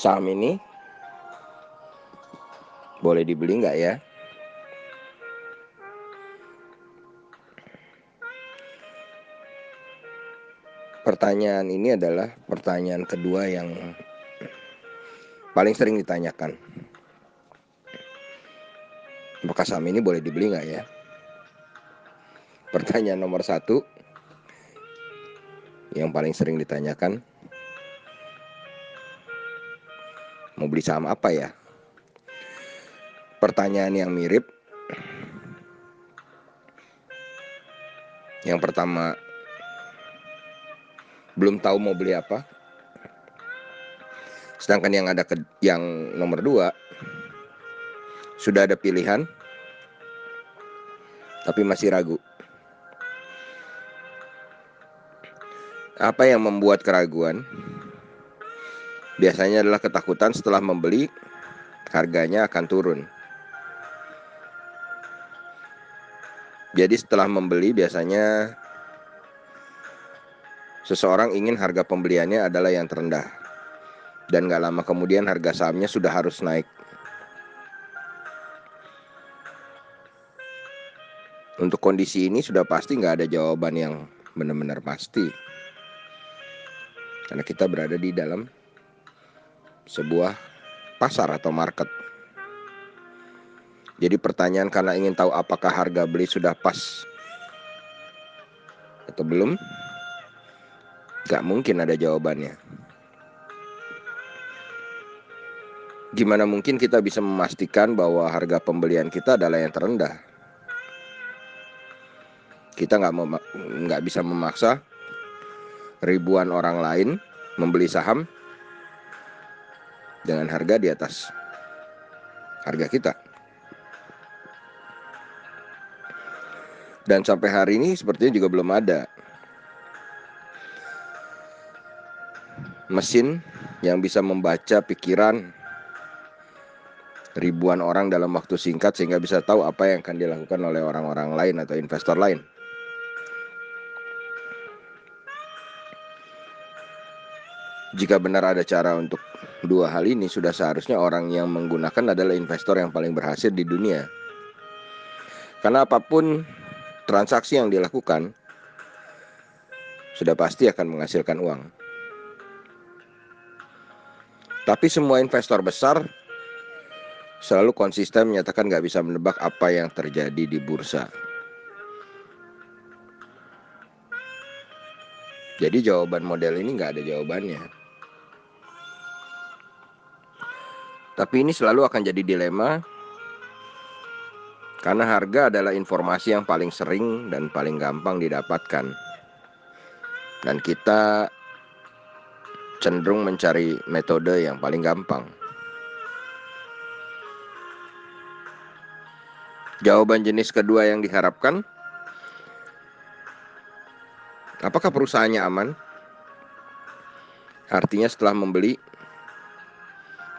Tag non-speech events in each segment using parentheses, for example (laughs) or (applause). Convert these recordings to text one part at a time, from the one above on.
saham ini boleh dibeli nggak ya? Pertanyaan ini adalah pertanyaan kedua yang paling sering ditanyakan. Apakah saham ini boleh dibeli nggak ya? Pertanyaan nomor satu yang paling sering ditanyakan, Mau beli saham apa ya? Pertanyaan yang mirip. Yang pertama, belum tahu mau beli apa. Sedangkan yang ada ke, yang nomor dua, sudah ada pilihan, tapi masih ragu. Apa yang membuat keraguan? Biasanya adalah ketakutan setelah membeli harganya akan turun. Jadi setelah membeli biasanya seseorang ingin harga pembeliannya adalah yang terendah dan gak lama kemudian harga sahamnya sudah harus naik. Untuk kondisi ini sudah pasti nggak ada jawaban yang benar-benar pasti. Karena kita berada di dalam sebuah pasar atau market. Jadi pertanyaan karena ingin tahu apakah harga beli sudah pas atau belum, gak mungkin ada jawabannya. Gimana mungkin kita bisa memastikan bahwa harga pembelian kita adalah yang terendah? Kita nggak nggak bisa memaksa ribuan orang lain membeli saham dengan harga di atas harga kita. Dan sampai hari ini sepertinya juga belum ada mesin yang bisa membaca pikiran ribuan orang dalam waktu singkat sehingga bisa tahu apa yang akan dilakukan oleh orang-orang lain atau investor lain. Jika benar ada cara untuk dua hal ini, sudah seharusnya orang yang menggunakan adalah investor yang paling berhasil di dunia. Karena apa pun transaksi yang dilakukan, sudah pasti akan menghasilkan uang. Tapi semua investor besar selalu konsisten menyatakan nggak bisa menebak apa yang terjadi di bursa. Jadi jawaban model ini nggak ada jawabannya. Tapi ini selalu akan jadi dilema karena harga adalah informasi yang paling sering dan paling gampang didapatkan. Dan kita cenderung mencari metode yang paling gampang. Jawaban jenis kedua yang diharapkan, apakah perusahaannya aman? Artinya setelah membeli,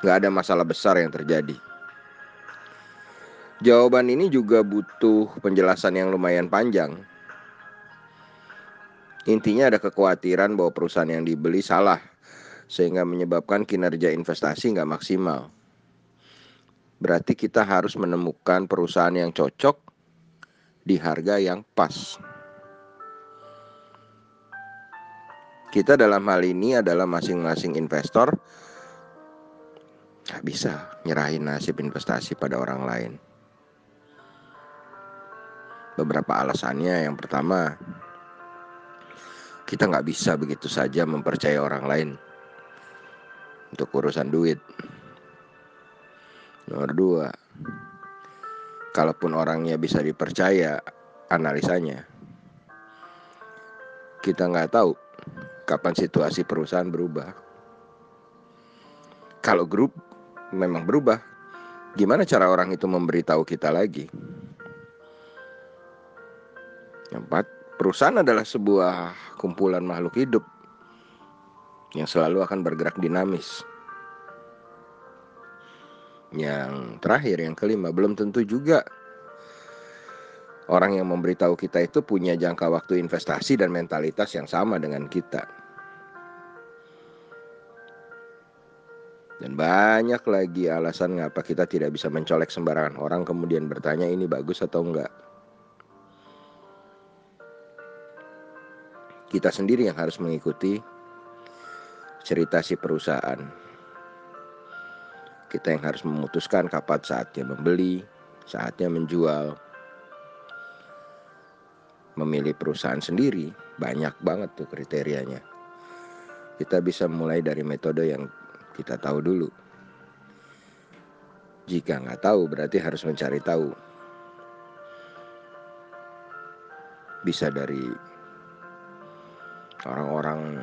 nggak ada masalah besar yang terjadi. Jawaban ini juga butuh penjelasan yang lumayan panjang. Intinya ada kekhawatiran bahwa perusahaan yang dibeli salah, sehingga menyebabkan kinerja investasi nggak maksimal. Berarti kita harus menemukan perusahaan yang cocok di harga yang pas. Kita dalam hal ini adalah masing-masing investor Gak bisa nyerahin nasib investasi pada orang lain. Beberapa alasannya yang pertama, kita nggak bisa begitu saja mempercayai orang lain untuk urusan duit. Nomor dua, kalaupun orangnya bisa dipercaya analisanya, kita nggak tahu kapan situasi perusahaan berubah. Kalau grup memang berubah. Gimana cara orang itu memberitahu kita lagi? Empat, perusahaan adalah sebuah kumpulan makhluk hidup yang selalu akan bergerak dinamis. Yang terakhir, yang kelima, belum tentu juga orang yang memberitahu kita itu punya jangka waktu investasi dan mentalitas yang sama dengan kita. Banyak lagi alasan ngapa kita tidak bisa mencolek sembarangan orang kemudian bertanya ini bagus atau enggak. Kita sendiri yang harus mengikuti cerita si perusahaan. Kita yang harus memutuskan kapan saatnya membeli, saatnya menjual. Memilih perusahaan sendiri, banyak banget tuh kriterianya. Kita bisa mulai dari metode yang kita tahu dulu. Jika nggak tahu, berarti harus mencari tahu. Bisa dari orang-orang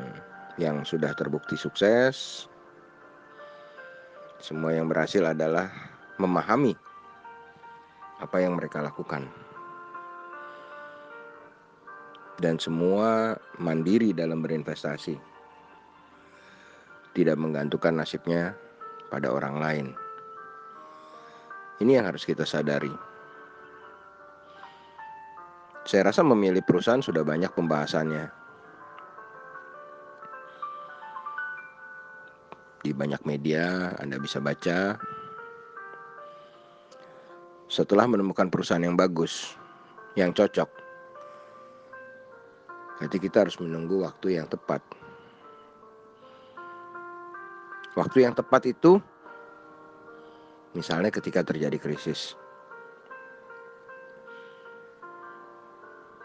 yang sudah terbukti sukses. Semua yang berhasil adalah memahami apa yang mereka lakukan. Dan semua mandiri dalam berinvestasi tidak menggantungkan nasibnya pada orang lain. Ini yang harus kita sadari. Saya rasa memilih perusahaan sudah banyak pembahasannya. Di banyak media Anda bisa baca. Setelah menemukan perusahaan yang bagus, yang cocok, berarti kita harus menunggu waktu yang tepat Waktu yang tepat itu misalnya ketika terjadi krisis.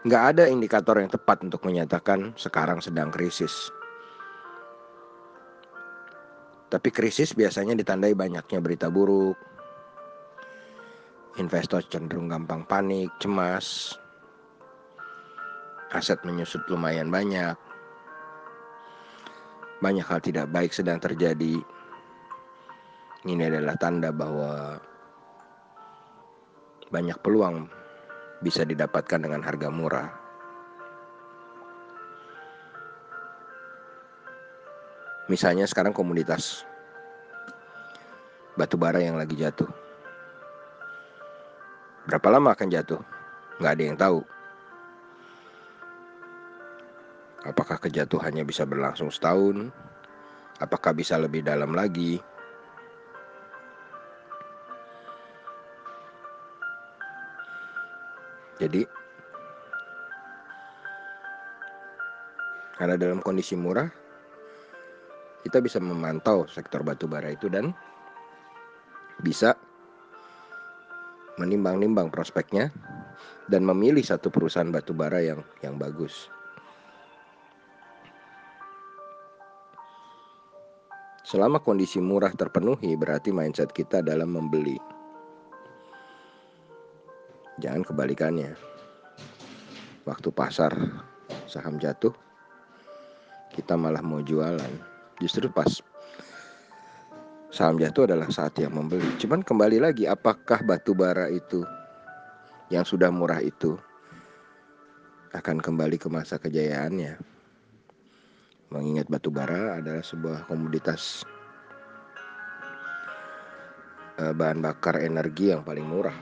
Nggak ada indikator yang tepat untuk menyatakan sekarang sedang krisis. Tapi krisis biasanya ditandai banyaknya berita buruk. Investor cenderung gampang panik, cemas. Aset menyusut lumayan banyak banyak hal tidak baik sedang terjadi. Ini adalah tanda bahwa banyak peluang bisa didapatkan dengan harga murah. Misalnya sekarang komunitas batu bara yang lagi jatuh. Berapa lama akan jatuh? Nggak ada yang tahu. Apakah kejatuhannya bisa berlangsung setahun? Apakah bisa lebih dalam lagi? Jadi, karena dalam kondisi murah, kita bisa memantau sektor batu bara itu dan bisa menimbang-nimbang prospeknya dan memilih satu perusahaan batu bara yang yang bagus. Selama kondisi murah terpenuhi, berarti mindset kita dalam membeli. Jangan kebalikannya. Waktu pasar saham jatuh, kita malah mau jualan. Justru pas saham jatuh adalah saat yang membeli. Cuman kembali lagi, apakah batu bara itu yang sudah murah itu akan kembali ke masa kejayaannya? Mengingat batu bara adalah sebuah komoditas eh, bahan bakar energi yang paling murah.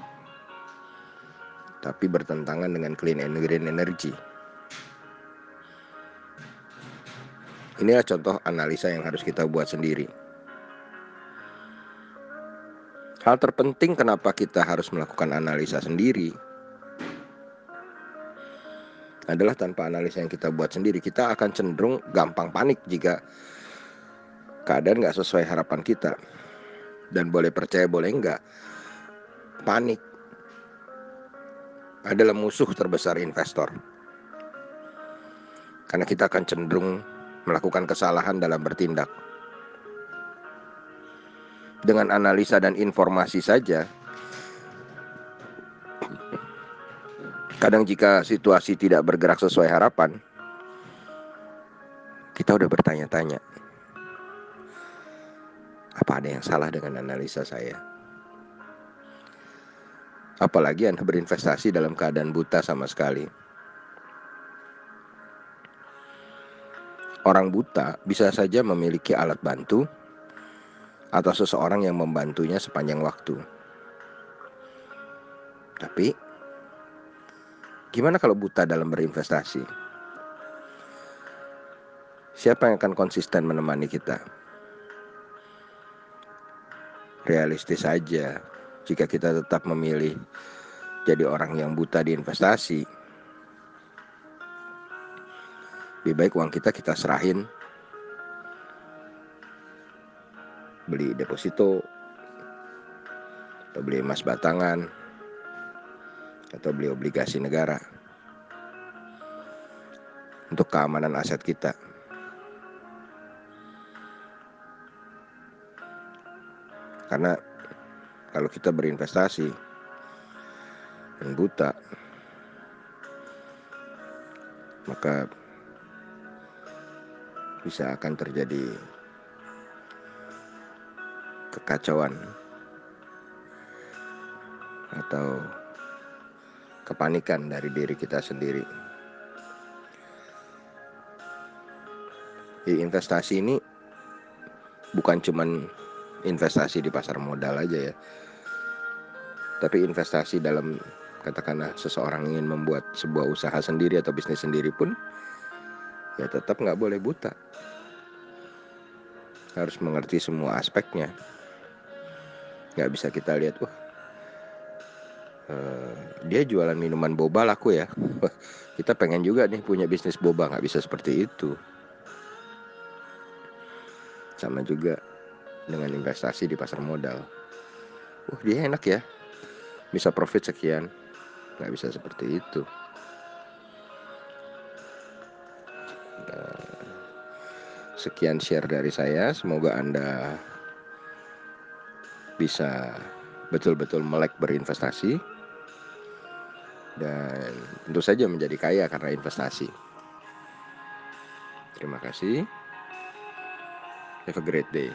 Tapi bertentangan dengan clean and green energy. Inilah contoh analisa yang harus kita buat sendiri. Hal terpenting kenapa kita harus melakukan analisa sendiri adalah tanpa analisa yang kita buat sendiri. Kita akan cenderung gampang panik jika keadaan nggak sesuai harapan kita. Dan boleh percaya boleh enggak panik adalah musuh terbesar investor. Karena kita akan cenderung melakukan kesalahan dalam bertindak. Dengan analisa dan informasi saja Kadang jika situasi tidak bergerak sesuai harapan, kita udah bertanya-tanya. Apa ada yang salah dengan analisa saya? Apalagi Anda berinvestasi dalam keadaan buta sama sekali. Orang buta bisa saja memiliki alat bantu atau seseorang yang membantunya sepanjang waktu. Tapi Gimana kalau buta dalam berinvestasi? Siapa yang akan konsisten menemani kita? realistis saja jika kita tetap memilih jadi orang yang buta di investasi. Lebih baik uang kita kita serahin beli deposito atau beli emas batangan atau beli obligasi negara untuk keamanan aset kita. Karena kalau kita berinvestasi dan buta, maka bisa akan terjadi kekacauan atau kepanikan dari diri kita sendiri. Di investasi ini bukan cuman investasi di pasar modal aja ya. Tapi investasi dalam katakanlah seseorang ingin membuat sebuah usaha sendiri atau bisnis sendiri pun ya tetap nggak boleh buta. Harus mengerti semua aspeknya. Nggak bisa kita lihat, wah Eh, dia jualan minuman boba laku ya. (laughs) Kita pengen juga nih punya bisnis boba nggak bisa seperti itu. Sama juga dengan investasi di pasar modal. Wah dia enak ya. Bisa profit sekian nggak bisa seperti itu. Eh, sekian share dari saya. Semoga anda bisa betul-betul melek berinvestasi dan tentu saja menjadi kaya karena investasi. Terima kasih. Have a great day.